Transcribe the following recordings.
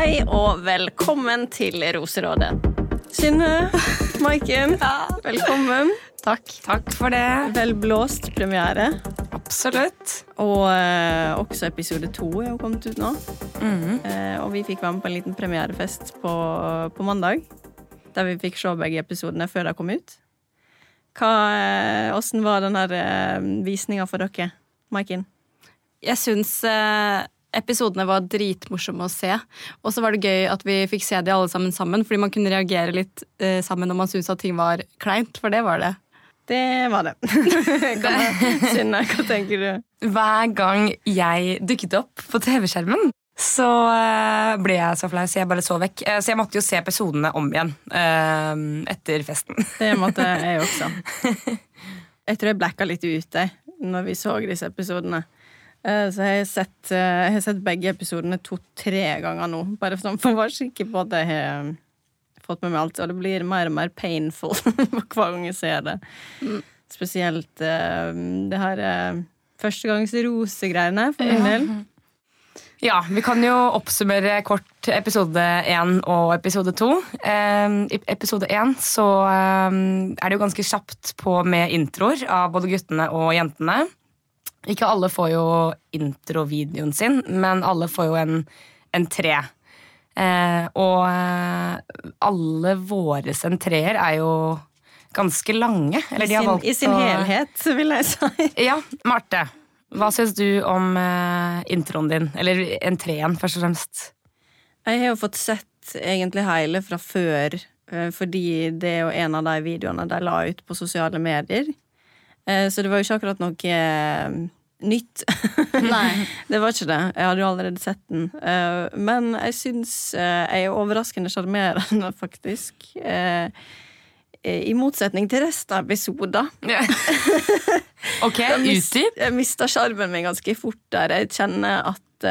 Hei og velkommen til Roserådet. Synne, Maiken, velkommen. Takk. Takk for det. Velblåst premiere. Absolutt. Og eh, også episode to er jo kommet ut nå. Eh, og vi fikk være med på en liten premierefest på, på mandag. Der vi fikk se begge episodene før de kom ut. Hva, eh, Åssen var den her eh, visninga for dere, Maiken? Jeg syns eh, episodene var dritmorsomme å se. Og så var det gøy at vi fikk se de alle sammen sammen, fordi man kunne reagere litt eh, sammen når man syntes at ting var kleint, for det var det. Det var det. Synne, hva tenker du? Hver gang jeg dukket opp på TV-skjermen, så eh, ble jeg så flau, så jeg bare så vekk. Eh, Så jeg måtte jo se episodene om igjen eh, etter festen. Det måtte jeg også. Jeg tror jeg blacka litt ut jeg, når vi så disse episodene. Eh, Så jeg har sett, eh, jeg har sett begge episodene to-tre ganger nå, bare sånn for å være sikker på at jeg har fått med meg alt. Og det blir mer og mer painful hver gang jeg ser det. Spesielt eh, det her førstegangsrosegreiene, for min del. Ja, Vi kan jo oppsummere kort episode én og episode to. Eh, I episode én så eh, er det jo ganske kjapt på med introer av både guttene og jentene. Ikke alle får jo introvideoen sin, men alle får jo en, en tre. Eh, og eh, alle våre entreer er jo ganske lange. Eller I de har sin, I sin å- helhet, vil jeg si. Ja, Marte. Hva syns du om eh, introen din? Eller entreen, først og fremst. Jeg har jo fått sett egentlig hele fra før, eh, fordi det er jo en av de videoene de la ut på sosiale medier. Eh, Så det var jo ikke akkurat noe eh, nytt. Nei. det var ikke det. Jeg hadde jo allerede sett den. Eh, Men jeg syns jeg er overraskende sjarmerende, faktisk. I motsetning til resten av episoder. ok, Jeg utdyp. Jeg mista sjarmen min ganske fort der. Jeg kjenner at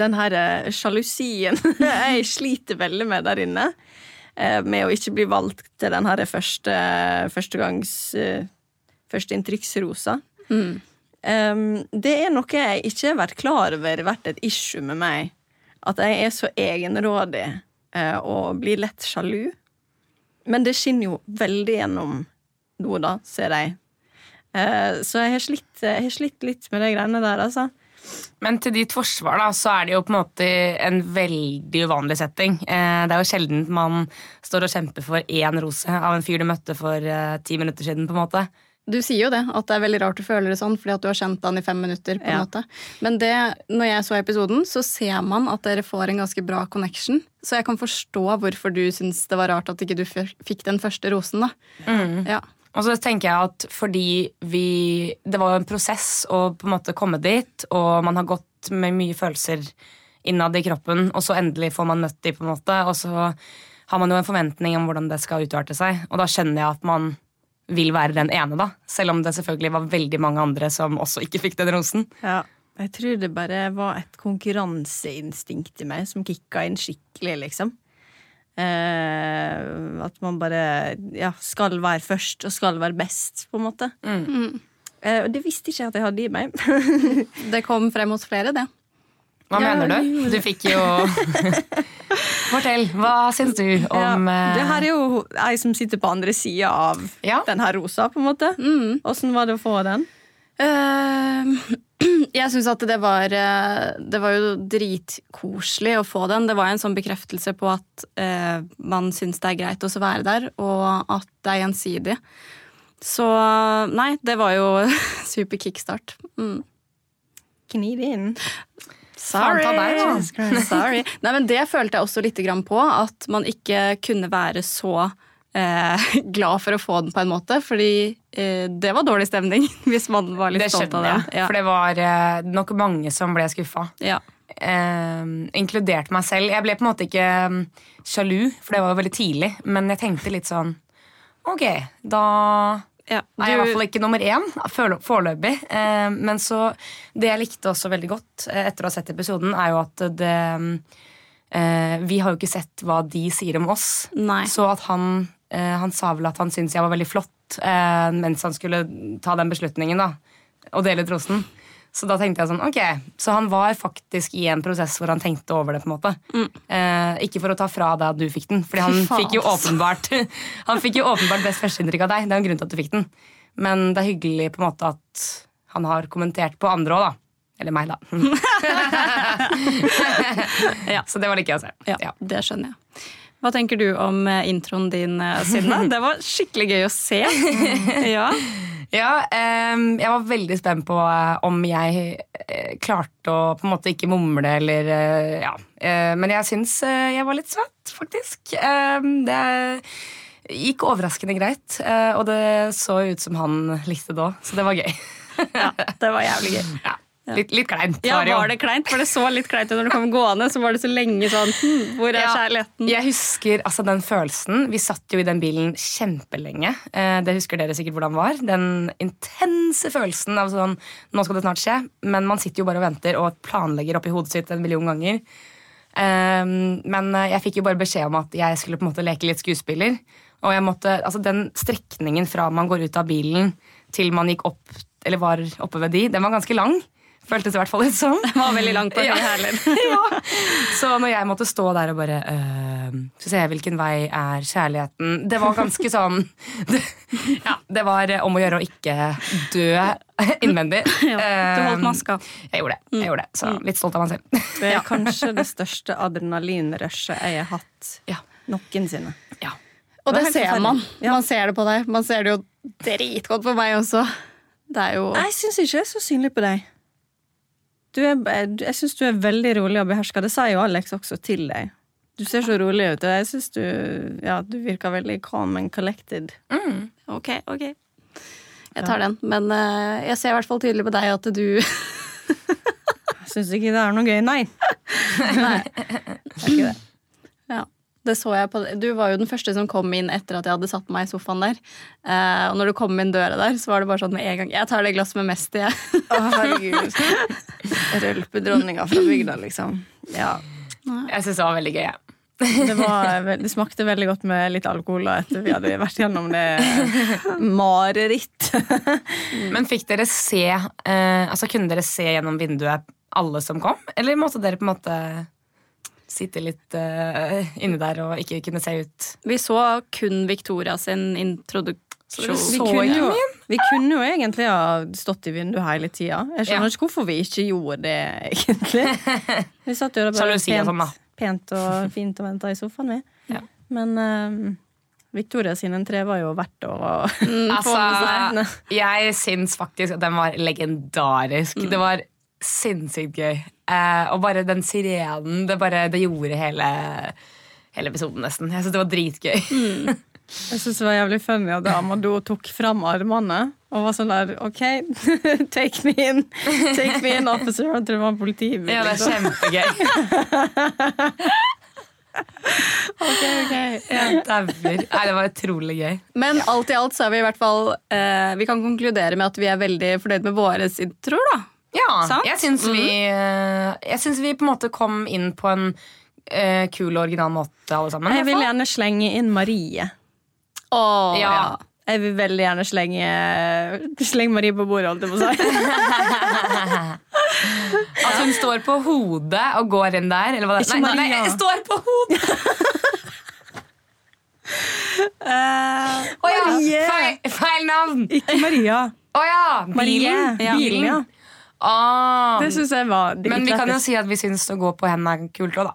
den her sjalusien jeg sliter veldig med der inne. med å ikke bli valgt til den her første førstegangs uh, Mm. Um, det er noe jeg ikke har vært klar over vært et issue med meg. At jeg er så egenrådig uh, og blir lett sjalu. Men det skinner jo veldig gjennom nå, da, ser jeg. Uh, så jeg har, slitt, jeg har slitt litt med de greiene der, altså. Men til ditt forsvar da, så er det jo på en måte en veldig uvanlig setting. Eh, det er jo sjelden man står og kjemper for én rose av en fyr du møtte for ti minutter siden. på en måte. Du sier jo det, at det er veldig rart du føler det sånn, fordi at du har kjent han i fem minutter. på en Ja. måte. Men det, når jeg så episoden, så ser man at dere får en ganske bra connection. Så jeg kan forstå hvorfor du syns det var rart at ikke du fikk den første rosen. da. Ja. Og så tenker jeg at fordi vi Det var jo en prosess å på en måte komme dit, og man har gått med mye følelser innad i kroppen, og så endelig får man møtt de på en måte, og så har man jo en forventning om hvordan det skal utarte seg, og da kjenner jeg at man vil være den ene, da. Selv om det selvfølgelig var veldig mange andre som også ikke fikk den rosen. Ja. Jeg tror det bare var et konkurranseinstinkt i meg som kicka inn skikkelig, liksom. Eh, at man bare ja, skal være først og skal være best, på en måte. Eh, og det visste ikke jeg at jeg hadde i meg. Det kom frem hos flere, det. Hva Ja, mener du? Du fikk jo Fortell. Hva syns du om ja, det her eh, er jo ei som sitter på andre sida av Ja. den her rosa, på en måte. Åssen var det å få den? Uh, jeg syns at det var eh, Det var jo dritkoselig å få den. Det var en sånn bekreftelse på at uh, man syns det er greit å være der, og at det er gjensidig. Så nei, det var jo super kickstart. Mm. Gni det inn. Ta deg. Sorry. Nei, men det følte jeg også litt grann på, at man ikke kunne være så eh, glad for å få den på en måte, fordi eh, det var dårlig stemning hvis man var litt Det stolt av det. Ja. For det var eh, nok mange som ble skuffa. Ja. Eh, inkludert meg selv. Jeg ble på en måte ikke mm, sjalu, for det var jo veldig tidlig. Men jeg tenkte litt sånn Ok, da Ja, du... jeg i hvert fall ikke nummer én forelø- foreløpig. Eh, men så Det jeg likte også veldig godt eh, etter å ha sett episoden, er jo at det eh, Vi har jo ikke sett hva de sier om oss. Nei. Så at han Han sa vel at han syntes jeg var veldig flott mens han skulle ta den beslutningen, da. Og dele ut rosen. Så da tenkte jeg sånn, ok, så han var faktisk i en prosess hvor han tenkte over det. på en måte. Eh, ikke for å ta fra deg at du fikk den, Fordi han Mm. Fikk jo åpenbart Han fikk jo åpenbart best førsteinntrykk av deg. Det er en grunn til at du fikk den. Men det er hyggelig på en måte at han har kommentert på andre òg, da. Eller meg, da. Ja. Så det var like å se. Ja, Ja. Det skjønner jeg. Hva tenker du om eh, introen din, eh, Synne? Det var skikkelig gøy å se. Ja. Ja, ehm, jeg var veldig spent på eh, om jeg eh, klarte å på en måte ikke mumle eller eh, Ja. Men jeg syns jeg var litt svett, faktisk. Ehm, det gikk overraskende greit, og det så ut som han likte det òg, så det var gøy. ja, det var jævlig gøy. Ja. Litt, litt kleint. Ja. Var det kleint? For det så litt kleint ut når du kom gående. Så var det så lenge sånn hm, Hvor er Ja, kjærligheten? Jeg husker altså den følelsen. Vi satt jo i den bilen kjempelenge. Eh, det husker dere sikkert hvordan var. Den intense følelsen av sånn Nå skal det snart skje. Men man sitter jo bare og venter og planlegger oppi hodet sitt en million ganger. Eh, men eh, jeg fikk jo bare beskjed om at jeg skulle på en måte leke litt skuespiller. Og jeg måtte, altså den strekningen fra man går ut av bilen til man gikk opp, eller var oppe ved de, den var ganske lang. Føltes i hvert fall ut som. Det var veldig langt på Ja. ja. Så når jeg måtte stå der og bare øh, ser jeg hvilken vei er kjærligheten Det var ganske sånn det, Ja, det var om å gjøre å ikke dø innvendig. Ja, du holdt Um, maska. Jeg gjorde det. jeg gjorde det Så litt stolt av meg selv. Det er kanskje det største adrenalinrushet jeg har hatt Ja. noensinne. ja. Og Det det ser man. Man ser det på deg. Man ser det jo dritgodt på meg også. Det er jo Jeg syns ikke det er så synlig på deg. Du er, jeg syns du er veldig rolig og beherska. Det sa jo Alex også til deg. Du ser så rolig ut, og jeg syns du, ja, du virker veldig calm and collected. Ok, ok. Jeg tar den. Men uh, jeg ser i hvert fall tydelig på deg at du syns ikke det er noe gøy. Nei. Nei. Det er ikke det. Det så jeg på Du var jo den første som kom inn etter at jeg hadde satt meg i sofaen der. Eh, og når du kom inn døra der, så var det bare sånn med en gang Jeg tar det glasset med mest i, jeg. Å, herregud. Rølpedronninga fra bygda, liksom. Ja. Jeg syns det var veldig gøy. Ja. Det, var, det smakte veldig godt med litt alkohol da, etter vi hadde vært gjennom det mareritt. Men fikk dere se eh, Altså Kunne dere se gjennom vinduet alle som kom? Eller måtte dere på en måte sitte litt uh, inne der og ikke kunne se ut? Vi så kun Victoria sin introduksjon. Vi vi kunne jo egentlig ha stått i vinduet hele tida. Jeg skjønner Ja. ikke hvorfor vi ikke gjorde det, egentlig. Vi satt jo der bare og sånn, pent, pent og fint og venta i sofaen, vi. Ja. Men uh, Victoria sin entré var jo verdt å Altså, Nei. jeg syns faktisk at den var legendarisk. Det var sinnssykt gøy. Uh, og bare den sirenen, det, bare, det gjorde hele, hele episoden nesten. Jeg synes det var dritgøy. Jeg synes det var jævlig funny at Amadou tok fram armene og var sånn der OK, take me in. Take me in, officer. Jeg tror det var politibil. Ja, det er kjempegøy. Ok, ok. Jeg dauer. Nei, det var utrolig gøy. Men alt i alt så er vi i hvert fall eh, Vi kan konkludere med at vi er veldig fornøyd med våre introer, da. Ja, Sant? jeg syns vi eh, Jeg synes vi på en måte kom inn på en uh, kul og original måte, alle sammen. Jeg vil gjerne slenge inn Marie. Åh, Ja. Jeg vil veldig gjerne slenge Slenge Marie på bordet, holdt jeg på å si. At hun står på hodet og går inn der. Eller hva det Ikke Nei, Maria. nei, står på hodet! Å ja, Marie. feil, feil navn! Ikke Maria. Å ja, Marie. bilen. Ja. Bilen, ja. Ah. Det syns jeg var Men vi kan jo si at vi syns å gå på hendene er kult òg, da.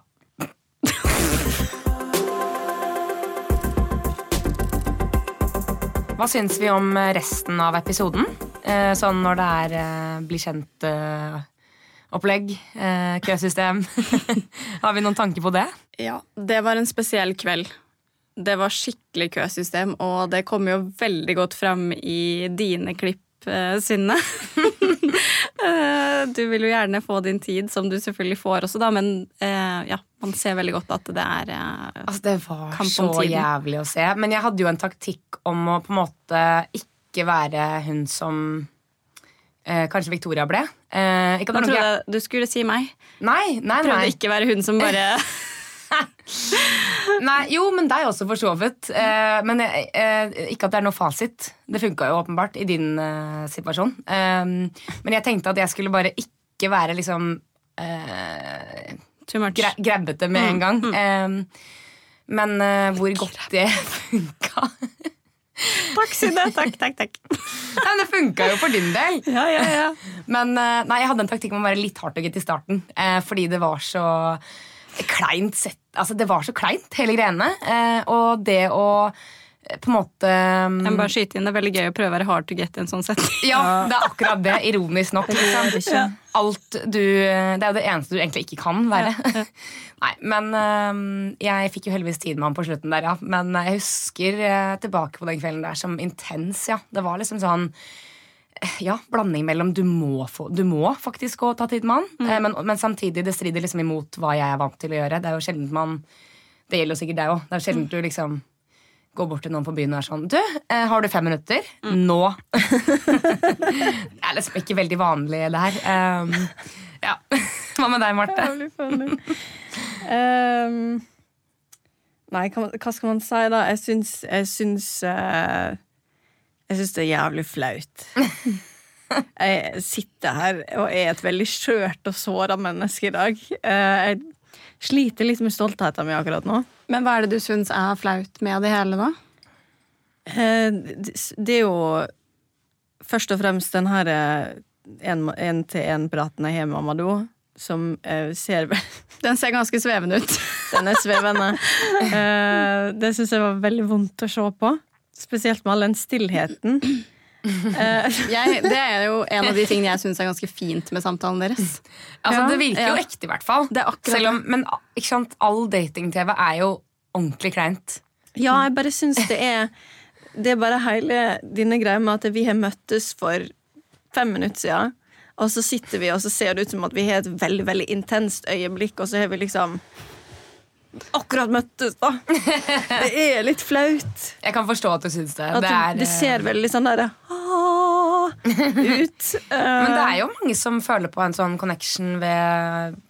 Hva syns vi om resten av episoden? Eh, sånn når det er eh, bli kjent-opplegg, eh, køsystem. Har vi noen tanker på det? Ja, det var en spesiell kveld. Det var skikkelig køsystem, og det kom jo veldig godt fram i dine klipp, Synne. Eh, du vil jo gjerne få din tid, som du selvfølgelig får også, da, men eh, ja, man ser veldig godt at det er eh, Altså, det var Kamp så jævlig å se. Men jeg hadde jo en taktikk om å på en måte ikke være hun som eh, kanskje Victoria ble. Eh, ikke er trodde jeg- du skulle si meg. Nei, nei, Prøvde ikke ikke være hun som bare Nei, jo, men deg også, for så vidt. Eh, men eh, ikke at det er noe fasit. Det funka jo åpenbart i din eh, situasjon. Eh, men jeg tenkte at jeg skulle bare ikke være liksom eh, Too much. gra grabbete med en gang. Eh, men eh, hvor godt det funka Takk, Synne. Takk, takk, takk. Nei, men Det funka jo for din del. Ja, ja, ja. Men nei, jeg hadde en taktikk med å være litt hardtugget i starten. Fordi det var så kleint sett Altså, det var så kleint, hele greiene. Eh, og det å eh, på en måte Jeg må bare skyte inn, Det er veldig gøy å prøve å være hard to get i en sånn setting. Ja, det er akkurat det. Ironisk nok. Liksom. Alt du, det er jo det eneste du egentlig ikke kan være. Nei, men um, Jeg fikk jo heldigvis tid med ham på slutten der, ja. Men jeg husker uh, tilbake på den kvelden der som intens, ja. Det var liksom sånn ja, blanding mellom du må, få, du må faktisk gå og ta tid med han, mm. men, men samtidig det strider liksom imot hva jeg er vant til å gjøre. Det er jo sjelden man Det gjelder jo sikkert deg òg. Det er jo sjelden du liksom går bort til noen på byen og er sånn Du, eh, har du fem minutter? Nå! det er liksom ikke veldig vanlig, det her. Um, ja. Hva med deg, Marte? Ehm, nei, hva, skal man si, da? Jeg syns Jeg syns eh, Jeg syns det er jævlig flaut. Jeg sitter her og er et veldig skjørt og såra menneske i dag. Eh, jeg sliter litt med stoltheten min akkurat nå. Men hva er det du syns er flaut med det hele, da? Eh, Det er jo først og fremst den her én-til-én-praten jeg har med Amadou, som eh, ser Den ser ganske svevende ut. Den er svevende. Eh, det syns jeg var veldig vondt å se på. Spesielt med all den stillheten. Eh, Jeg, det er jo en av de tingene jeg syns er ganske fint med samtalen deres. Altså, Ja, det virker jo ja. ekte, i hvert fall. Det er Selv om, men ikke sant, all dating-TV er jo ordentlig kleint. ja, jeg bare syns det er Det er bare hele denne greia med at vi har møttes for fem minutter siden, og så sitter vi og så ser det ut som at vi har et veldig veldig intenst øyeblikk, og så har vi liksom akkurat møttes, da. Det er litt flaut. Jeg kan forstå at du syns det. At det, det, er, det ser veldig sånn derre «Ah», ut. Men det er jo mange som føler på en sånn connection ved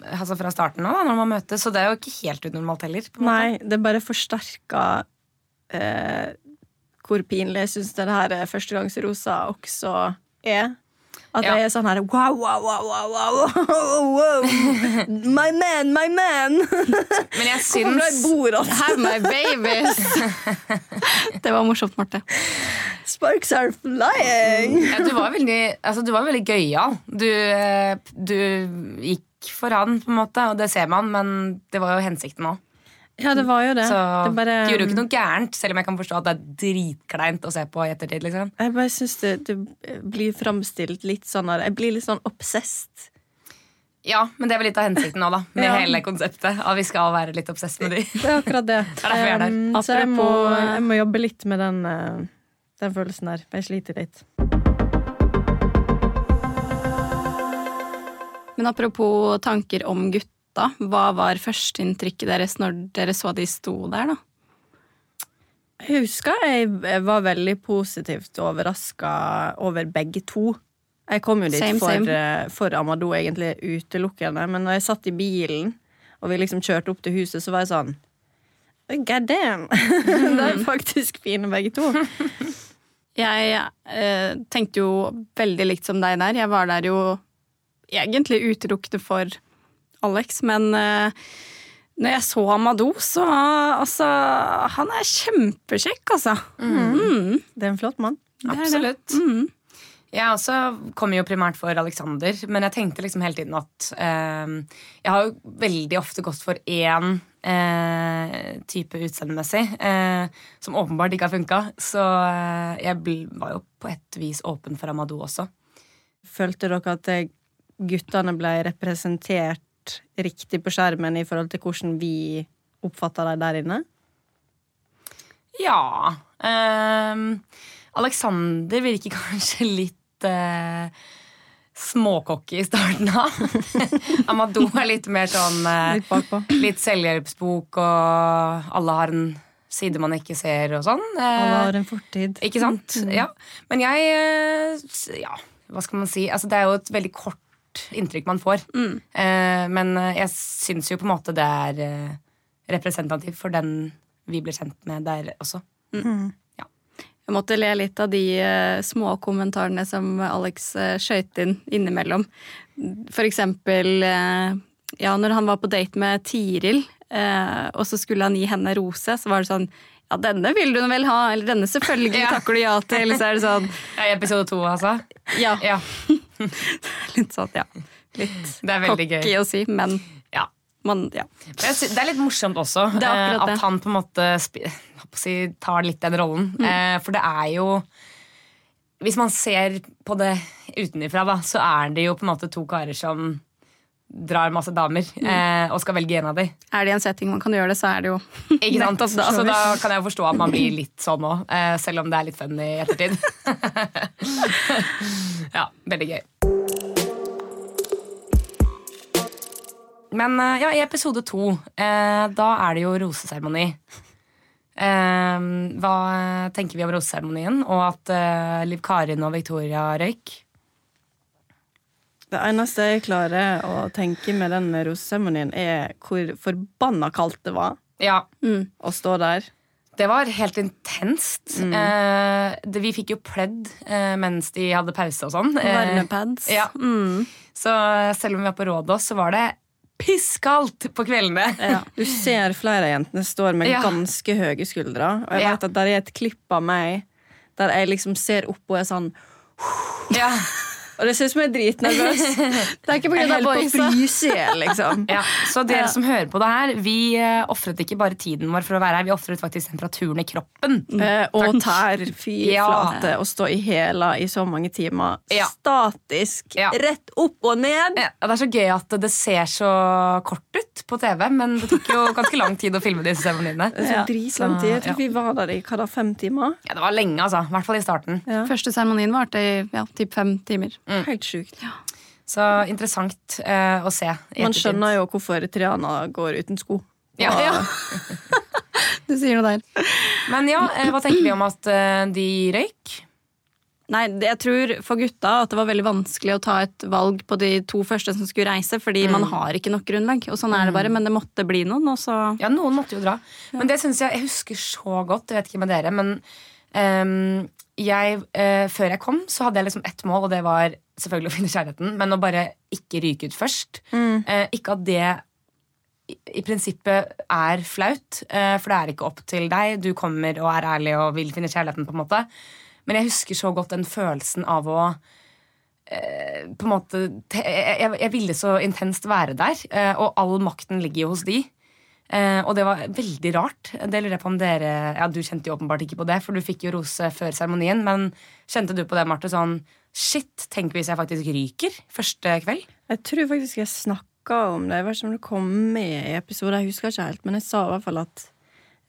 Altså fra starten av, da, når man møtes. Så det er jo ikke helt unormalt heller. Nei, det bare forsterka eh, hvor pinlig jeg syns det her førstegangsrosa også er. At Ja. jeg er sånn her wow, wow, wow, wow, wow, wow, wow. My man, my man! Men jeg Hvorfor ble jeg syns altså? Have my babies! Det var morsomt, Marte. Sparks are flying! ja, du var veldig, altså, du var veldig gøyal. Du, eh, du gikk for han, på en måte, og det ser man, men det var jo hensikten òg. Ja, det var jo det. Så det bare, du gjorde jo ikke noe gærent, selv om jeg kan forstå at det er dritkleint å se på i ettertid. liksom. Jeg bare syns det, det blir framstilt litt sånn her Jeg blir litt sånn obsesst. Ja, men det er vel litt av hensikten òg, da. Med Ja. hele konseptet. At vi skal være litt obsess med de. Det er akkurat det. er jeg. Um, så jeg må, jeg må jobbe litt med den, eh, den følelsen der. Jeg sliter litt. Men apropos tanker om gutta, hva var førsteinntrykket deres når dere så de sto der, da? Jeg husker jeg var veldig positivt overraska over begge to. Jeg kom jo dit Same, for, same. eh, for Amadou egentlig utelukkende, men når jeg satt i bilen og vi liksom kjørte opp til huset, så var jeg sånn God damn! det er faktisk fine begge to. Jeg eh, tenkte jo veldig likt som deg der. Jeg var der jo egentlig utelukkende for Alex, men eh, når jeg så Amado, så altså Han er kjempekjekk, altså. Mm. Det er en flott mann. Absolutt. Mm. Jeg også kom jo primært for Alexander, men jeg tenkte liksom hele tiden at eh, Jeg har jo veldig ofte gått for én eh, type utseendemessig, eh, som åpenbart ikke har funka. Så eh, jeg var jo på et vis åpen for Amadou også. Følte dere at guttene ble representert riktig på skjermen i forhold til hvordan vi oppfatter dem der inne? Ja Um, Alexander virker kanskje litt uh, småcocky i starten av. Amadou er litt mer sånn uh, Litt bakpå. Litt selvhjelpsbok, og alle har en side man ikke ser, og sånn. Uh, Alle har en fortid. Ikke sant? Ja. Men jeg uh, Ja, hva skal man si? Altså, det er jo et veldig kort rart inntrykk man får. Eh, men eh, jeg syns jo på en måte det er eh, representativt for den vi ble kjent med der også. ja Jeg måtte le litt av de uh, små kommentarene som Alex uh, skøyt inn innimellom. For eksempel eh, ja, når han var på date med Tiril, eh, og så skulle han gi henne rose, så var det sånn ja, denne vil du vel ha, eller denne selvfølgelig Ja. takker du ja til, eller så er det sånn Ja, I episode to, altså. Ja, Ja, litt sånn, ja. Litt er cocky gøy. å si, men Ja. man, ja. Men Det er litt morsomt også eh, at han på en måte si, tar litt den rollen. Mm. Eh, For det er jo Hvis man ser på det utenifra, så er det jo på en måte to karer som drar masse damer Mm. eh, og skal velge en av dem. Er det en setting man kan gjøre det, så er det jo Ikke sant? Altså, da. Så da kan jeg jo forstå at man blir litt sånn òg, eh, selv om det er litt fun i ettertid. ja, veldig gøy. Men eh, ja, i episode to, eh, da er det jo roseseremoni. Eh, hva tenker vi om roseseremonien, og at eh, Liv Karin og Victoria røyk? Det eneste jeg klarer å tenke med den roseseremonien, er hvor forbanna kaldt det var Ja, å stå der. Det var helt intenst. Eh, det, vi fikk jo pledd eh, mens de hadde pause og sånn. Eh, varmepads. ja. Mm. Så selv om vi var på Rådås, så var det pisskaldt på kveldene. Ja. Du ser flere av jentene står med Ja. ganske høye skuldre. Og jeg Ja. vet at der er et klipp av meg der jeg liksom ser opp og er sånn Ja. Og det ser ut som jeg er dritnervøs. Det er ikke på Jeg grunn av på å boysa. fryse liksom. Ja, så dere som hører på det her, vi uh, ofret ikke bare tiden vår for å være her, vi ofret faktisk temperaturen i kroppen. Eh, og tær. Fy Ja. flate. Å stå i hæla i så mange timer. Ja. Statisk. Ja. Rett opp og ned. Ja, det er så gøy at det ser så kort ut på TV, men det tok jo ganske lang tid å filme disse seremoniene. Det er så Ja. dritlang tid. Jeg tror Ja. vi var der i hva da, fem timer. Ja, det var lenge, altså. I hvert fall i starten. Ja. Første seremonien varte i ja, typ fem timer. Helt sjukt. Så interessant eh, å se. Man skjønner jo hvorfor Triana går uten sko. Ja. Ja. Du sier noe der. Men ja, eh, hva tenker vi om at eh, de røyk? Nei, jeg tror for gutta at det var veldig vanskelig å ta et valg på de to første som skulle reise, fordi man har ikke nok grunnlag. Og sånn er det bare, men det måtte bli noen, og så Ja, noen måtte jo dra. Men det synes jeg Jeg husker så godt, jeg vet ikke med dere, men ehm, jeg, eh, før jeg kom, så hadde jeg liksom ett mål, og det var selvfølgelig å finne kjærligheten, men å bare ikke ryke ut først. Eh, ikke at det i, i prinsippet er flaut, eh, for det er ikke opp til deg. Du kommer og er ærlig og vil finne kjærligheten, på en måte. Men jeg husker så godt den følelsen av å eh, på en måte jeg, jeg, jeg ville så intenst være der, eh, og all makten ligger jo hos de. Eh, og det var veldig rart. Det lurer jeg på om dere Ja, Du kjente jo åpenbart ikke på det, for du fikk jo rose før seremonien. Men kjente du på det, Marte? Sånn Shit, tenk hvis jeg faktisk ryker første kveld? Jeg tror faktisk jeg snakka om det. Jeg vet ikke om det kom med i episoden, jeg husker ikke helt. Men jeg sa i hvert fall at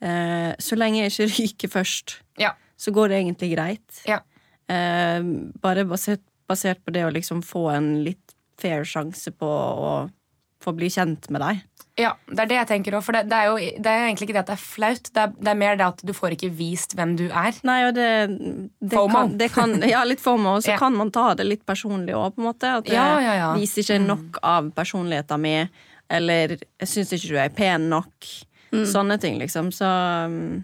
eh, så lenge jeg ikke ryker først, Ja. så går det egentlig greit. Ja. Eh, bare basert, basert på det å liksom få en litt fair sjanse på å få bli kjent med deg. Ja, det er det jeg tenker òg. For det, det, er jo, det er egentlig ikke det at det er flaut. Det er, det er mer det at du får ikke vist hvem du er. Nei, og det, det FOMO. Kan, det kan, ja, litt FOMO. Og så Ja. kan man ta det litt personlig òg, på en måte. At det Ja, ja, viser ikke nok av personligheten min. Eller jeg syns ikke du er pen nok. Sånne ting, liksom. Så um,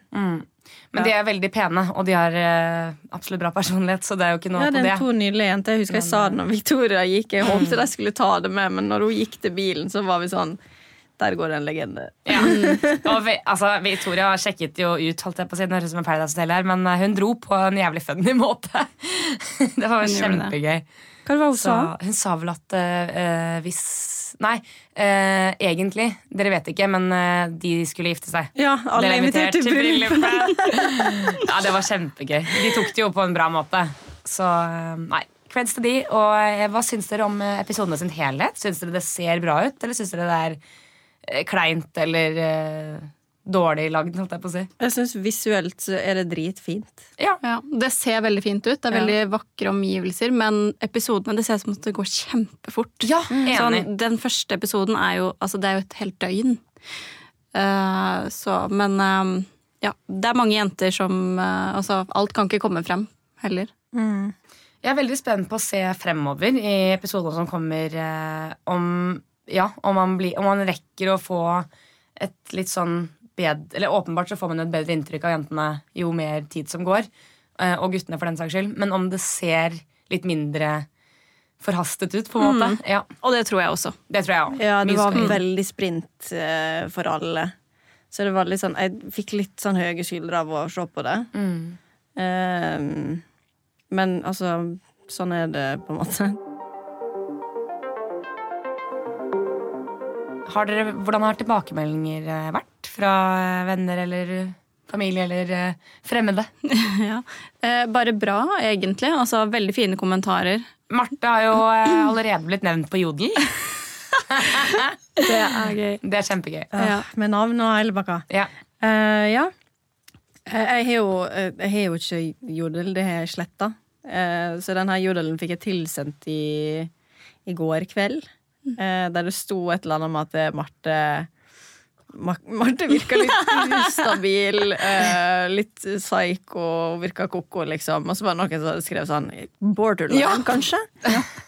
Men de er veldig pene, og de har uh, absolutt bra personlighet, så det er jo ikke noe ja, det på er det. to nydelige jenter. Jeg husker jeg sa det når Victoria gikk. Jeg håpet de skulle ta det med, men når hun gikk til bilen, så var vi sånn Der går det en legende. Ja. Og vi, altså, Victoria sjekket jo ut, holdt jeg på å si, det høres ut som en Paradise Hotel her, men eh, hun dro på en jævlig funny måte. Det var jo kjempegøy. Hva var det hun sa? hun sa vel at uh, hvis Nei, eh, egentlig. Dere vet ikke, men eh, de skulle gifte seg. Ja, alle er invitert til bryllupet. ja, det var kjempegøy. De tok det jo på en bra måte. Så eh, nei. Creds til de. Og eh, hva syns dere om eh, episodene sin helhet? Syns dere det ser bra ut, eller syns dere det er kleint eller dårlig lagd? holdt jeg på å si? Jeg syns visuelt så er det dritfint. Ja. Ja, Det ser veldig fint ut. Det er Ja. veldig vakre omgivelser, men episodene det ser ut som at det går kjempefort. Ja, enig. Sånn, den første episoden er jo altså det er jo et helt døgn. Uh, så, men eh, ja, det er mange jenter som uh, Altså, alt kan ikke komme frem heller. Jeg er veldig spent på å se fremover i episodene som kommer, eh, om, ja, om, man blir, om man rekker å få et litt sånn bed, Eller åpenbart så får man et bedre inntrykk av jentene jo mer tid som går. eh, og guttene, for den saks skyld. Men om det ser litt mindre forhastet ut, på en måte. Ja, Og det tror jeg også. det tror jeg også. Ja, det var veldig sprint eh, for alle. Så det var litt sånn Jeg fikk litt sånn høye skuldre av å se på det. Mm. Um, men altså Sånn er det, på en måte. Har dere, hvordan har tilbakemeldinger vært fra eh, venner eller familie eller eh, fremmede? ja. eh, bare bra, egentlig. Altså, veldig fine kommentarer. Marte har jo eh, allerede blitt nevnt på Jodel. Det er gøy. Det er kjempegøy. Ja. Med navn og hele bakka. Ja. Eh, ja. Eh, Jeg har jo, jeg har jo ikke jodel, det har jeg sletta. Eh, så denne jodelen fikk jeg tilsendt i, i går kveld. eh, Der det sto et eller annet om at Marte Ma- Marte virka litt ustabil, eh, litt psycho, virka koko, liksom. Og så var det noen som skrev sånn Borderline, Ja. kanskje?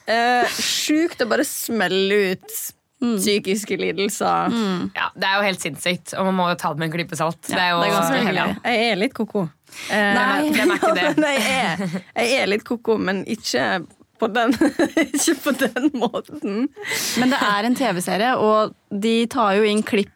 Eh, Sjukt å bare smelle ut psykiske lidelser. ja, Det er jo helt sinnssykt, og man må jo ta det med en klype salt. det er jo det er ganske ja. heldig. Jeg er litt koko. Eh, Nei, hvem er ikke det? Nei, jeg, er, jeg er litt koko, men ikke på den, ikke på den måten. Men det er en TV-serie, og de tar jo inn klipp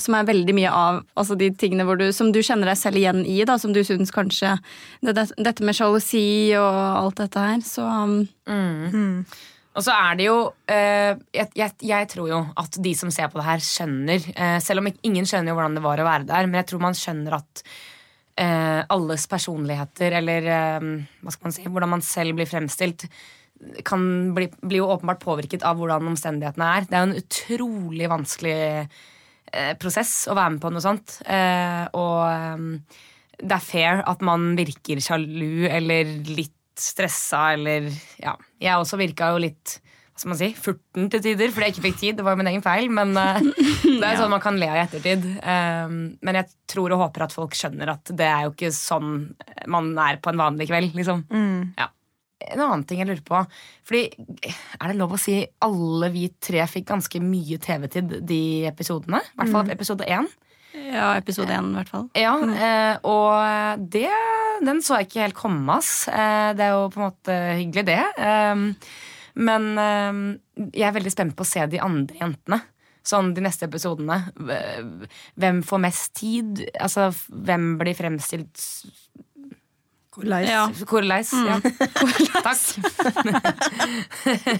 som er veldig mye av altså de tingene hvor du, som du kjenner deg selv igjen i. Da, som du syns kanskje det, det, Dette med sjalusi og alt dette her. Så um, Og så er det jo eh, jeg, jeg, jeg tror jo at de som ser på det her, skjønner eh, Selv om ingen skjønner jo hvordan det var å være der, men jeg tror man skjønner at eh, alles personligheter, eller eh, hva skal man si, hvordan man selv blir fremstilt, kan bli, bli jo åpenbart påvirket av hvordan omstendighetene er. Det er jo en utrolig vanskelig prosess å være med på noe sånt. Eh, og eh, det er fair at man virker sjalu eller litt stressa eller Ja. Jeg også virka jo litt hva skal man si, furten til tider fordi jeg ikke fikk tid. Det var jo min egen feil, men eh, det er sånn man kan le av i ettertid. Um, men jeg tror og håper at folk skjønner at det er jo ikke sånn man er på en vanlig kveld. liksom. Ja. En annen ting jeg lurer på Fordi, Er det lov å si alle vi tre fikk ganske mye TV-tid de episodene? I hvert fall episode én. ja, episode én, i hvert fall. Ja, eh, og det, den så jeg ikke helt komme, ass. Eh, det er jo på en måte hyggelig, det. Um, men jeg er veldig spent på å se de andre jentene. Sånn de neste episodene. Hvem får mest tid? Altså, hvem blir fremstilt s- Ja. Korleis? Ja. Takk.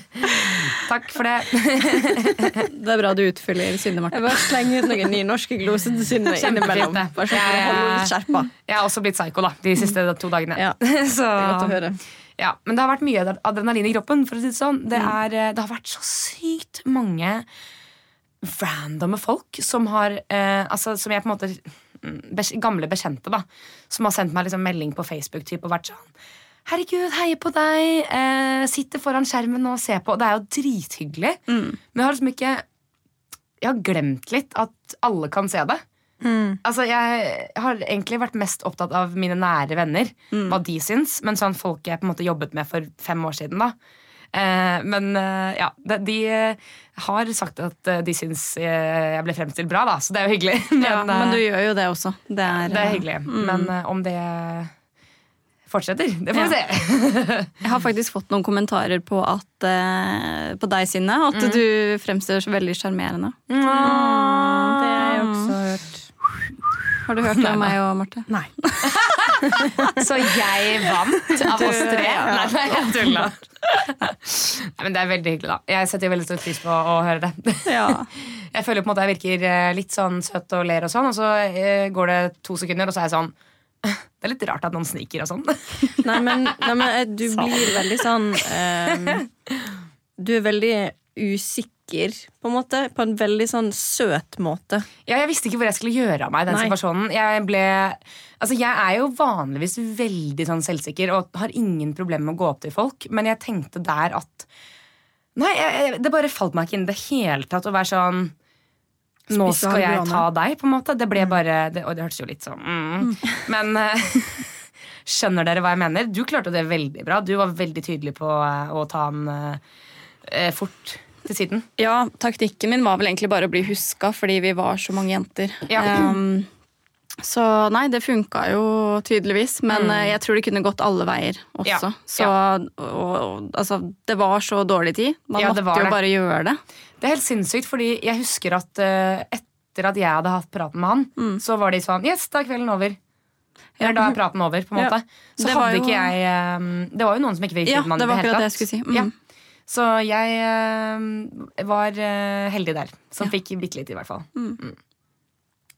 Takk for det. Det er bra du utfyller Synne Marte. Jeg bare slenger ut noen nynorske gloser til Synne innimellom. Bare sånn for å holde henne skjerpa. Jeg har også blitt psycho da, de siste to dagene. Ja. Så, Det er godt å høre. Ja, men det har vært mye adrenalin i kroppen. For å si Det sånn Det, er, eh, det har vært så sykt mange randomme folk som har eh, Altså som jeg på en måte mm, Gamle bekjente, da. Som har sendt meg liksom melding på Facebook typ, og vært sånn Herregud, heier på deg! Eh, sitter foran skjermen og ser på. Det er jo drithyggelig. Men jeg har liksom ikke Jeg har glemt litt at alle kan se det. Altså, Jeg har egentlig vært mest opptatt av mine nære venner. Hva de syns. Men sånn folk jeg på en måte jobbet med for fem år siden. da Men eh, ja, de, eh, har sagt at eh, de syns eh, jeg ble fremstilt bra, da. Så det er jo hyggelig. Men, Ja, men du eh, gjør jo det også. Det er, det er hyggelig. Men eh, om det fortsetter, det får vi se. Jeg har faktisk fått noen kommentarer på, at, eh, på deg, Synne. At du fremstår så veldig sjarmerende. Det har jeg også hørt. Har du hørt det om meg og Marte? Nei. Så jeg vant av oss tre? Nei, nei, jeg tuller. Nei, men det er veldig hyggelig, da. Jeg setter veldig stor pris på å høre det. Ja. Jeg føler på en måte jeg virker eh, litt sånn søt og ler og sånn, og så eh, går det to sekunder, og så er jeg sånn Det er litt rart at noen sniker og sånn. Nei, men, nei, men eh, du blir veldig sånn um, Du er veldig usikker, på en måte. På en veldig sånn søt måte. Ja, jeg visste ikke hvor jeg skulle gjøre av meg i den Nei. situasjonen. Jeg ble Altså, jeg er jo vanligvis veldig sånn selvsikker og har ingen problemer med å gå opp til folk, men jeg tenkte der at Nei, jeg, det bare falt meg ikke inn i det hele tatt å være sånn Nå skal jeg ta deg, på en måte. Det ble bare det, Og det hørtes jo litt sånn mm. Men eh, Skjønner dere hva jeg mener? Du klarte det veldig bra. Du var veldig tydelig på eh, å ta den eh, fort til siden. Ja, taktikken min var vel egentlig bare å bli huska fordi vi var så mange jenter. Ja. Um, så nei, det funka jo tydeligvis, men mm. jeg tror det kunne gått alle veier også. Ja, Så og, og, altså, det var så dårlig tid. Man Ja, måtte jo det. bare gjøre det. Det er helt sinnssykt, fordi jeg husker at uh, etter at jeg hadde hatt praten med han, Mm. så var de sånn Yes, da er kvelden over. Eller da er praten over, på en Ja. måte. Så hadde jo- ikke jeg um, Det var jo noen som ikke fikk Ja, det var akkurat det jeg skulle si. Mm. Så jeg eh, var eh, heldig der. Som Ja. fikk bitte litt, i hvert fall.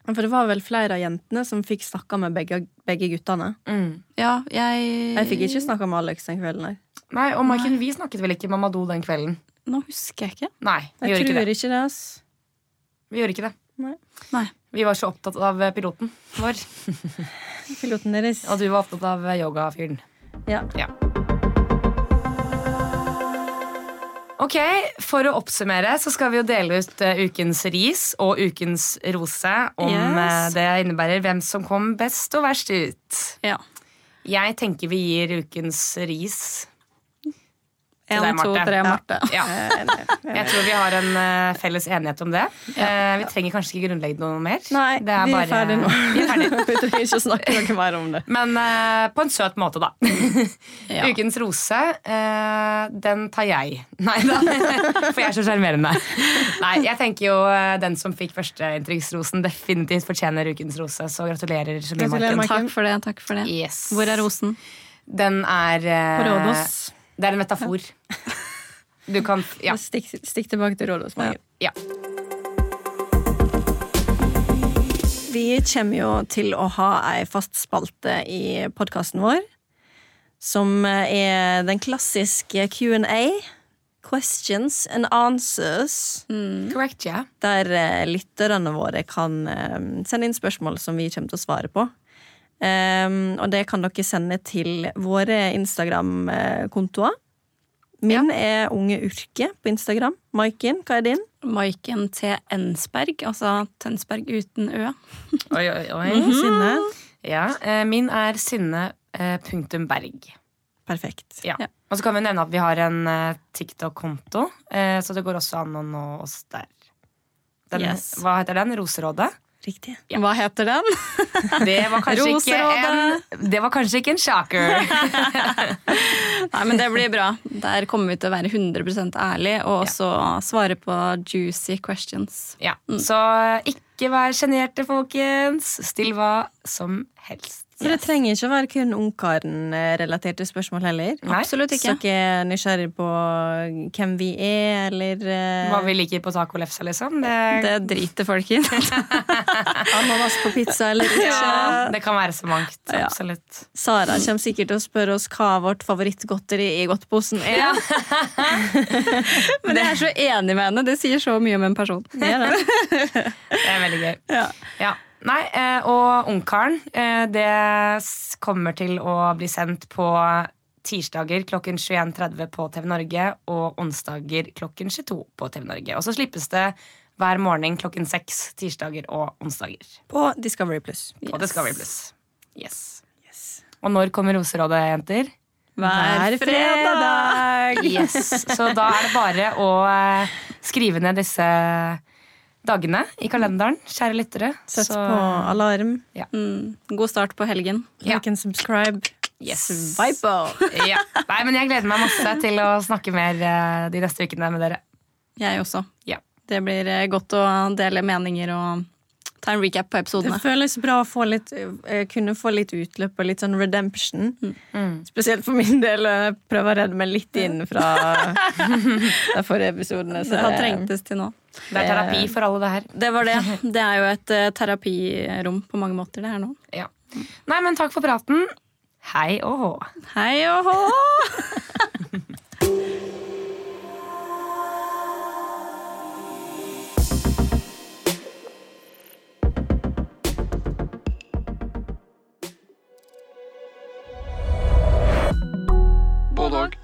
For det var vel flere av jentene som fikk snakka med begge, begge guttene. Mm. Ja, jeg Jeg fikk ikke snakka med Alex den kvelden. Nei. Nei, og Maiken, vi snakket vel ikke med Amadou den kvelden? Nå husker jeg ikke. Nei, vi Jeg tror ikke det. ikke det. Vi gjorde ikke det. Nei. Nei. Vi var så opptatt av piloten vår, Piloten deres. og du var opptatt av yogafyren. Ja. Ja. Ok, For å oppsummere så skal vi jo dele ut eh, ukens ris og ukens rose. Om Yes. eh, det innebærer hvem som kom best og verst ut. Ja. Jeg tenker vi gir ukens ris. Til En, deg, to, tre, Marte. Ja. Jeg tror vi har en uh, felles enighet om det. Uh, vi trenger kanskje ikke grunnlegge noe mer. Nei, Det vi er bare- ferdige nå. Vi er ferdige. vi trenger ikke å snakke noe mer om det. Men uh, på en søt måte, da. Ja. Ukens rose, eh, den tar jeg. Nei da, for jeg er så sjarmerende. Nei, jeg tenker jo den som fikk førsteinntrykksrosen, definitivt fortjener ukens rose. Så gratulerer så mye, Gratulerer, Maiken. Maiken. Takk for det. takk for det. Yes. Hvor er rosen? Den er På Rådås. Det er en metafor. Du kan Ja. Stikk, stikk tilbake til Rådås. Magen. ja. Vi kommer jo til å ha ei fast spalte i podkasten vår. Som er den klassiske Q&A. Questions and answers. Correct, yeah. Der eh, lytterne våre kan eh, sende inn spørsmål som vi kommer til å svare på. Um, og det kan dere sende til våre Instagram-kontoer. Min er Unge Urke på Instagram. Maiken, hva er din? Maiken T. Ensberg, altså Tønsberg uten Ø. Oi, oi, oi. Synne. Ja, eh, min er Synne eh, punktum Berg. Perfekt. Ja. Ja. Og så kan vi nevne at vi har en eh, TikTok-konto, eh, så det går også an å nå oss der. Den, Yes. Hva heter den? Roserådet? Riktig. Ja. Hva heter den? Det var kanskje, ikke en, det var kanskje ikke en shocker. Nei, men Det blir bra. Der kommer vi til å være 100% ærlige og også svare på juicy questions. Ja. Så ikke vær sjenerte, folkens. Still hva som helst. Så det trenger ikke å være kun Ungkaren-relaterte spørsmål heller. Nei. Absolutt Så ikke. dere er nysgjerrig på hvem vi er, eller uh... Hva vi liker på tacolefsa, liksom. Det, Det driter folk i. ananas på pizza eller ikke. ja, det kan være så mangt. Ja. Absolutt. Sara kommer sikkert til å spørre oss hva vårt favorittgodteri i godtposen er. Men jeg er så enig med henne. Det sier så mye om en person. Det er det. Det er veldig gøy. Ja. Ja. Nei, eh, og Ungkaren, eh, det kommer til å bli sendt på tirsdager klokken 21.30 på TV Norge og onsdager klokken 22 på TV Norge. Og så slippes det hver morgen klokken seks tirsdager og onsdager På Discovery Plus. på Discovery Plus. Yes. Og når kommer Roserådet, jenter? Hver fredag! Yes. Så da er det bare å eh, skrive ned disse dagene i kalenderen, kjære lyttere. Sett Så- på alarm. Mm, god start på helgen. Ja. Like and subscribe. Yes. Ja. Nei, men jeg gleder meg masse til å snakke mer eh, de neste ukene med dere. Jeg også. Ja. Det blir eh, godt å dele meninger og ta en recap på Det føles bra å få litt, eh, kunne få litt utløp og litt sånn redemption. Mm. Spesielt for min del. Jeg prøver å redde meg litt inn fra de forrige episodene. så Det har det- trengtes til nå. Det er terapi for alle, det her. Det var det. Det er jo et eh, terapirom på mange måter, det her nå. Ja. Nei, men takk for praten. Hei og hå. Hei og hå! Bulldog.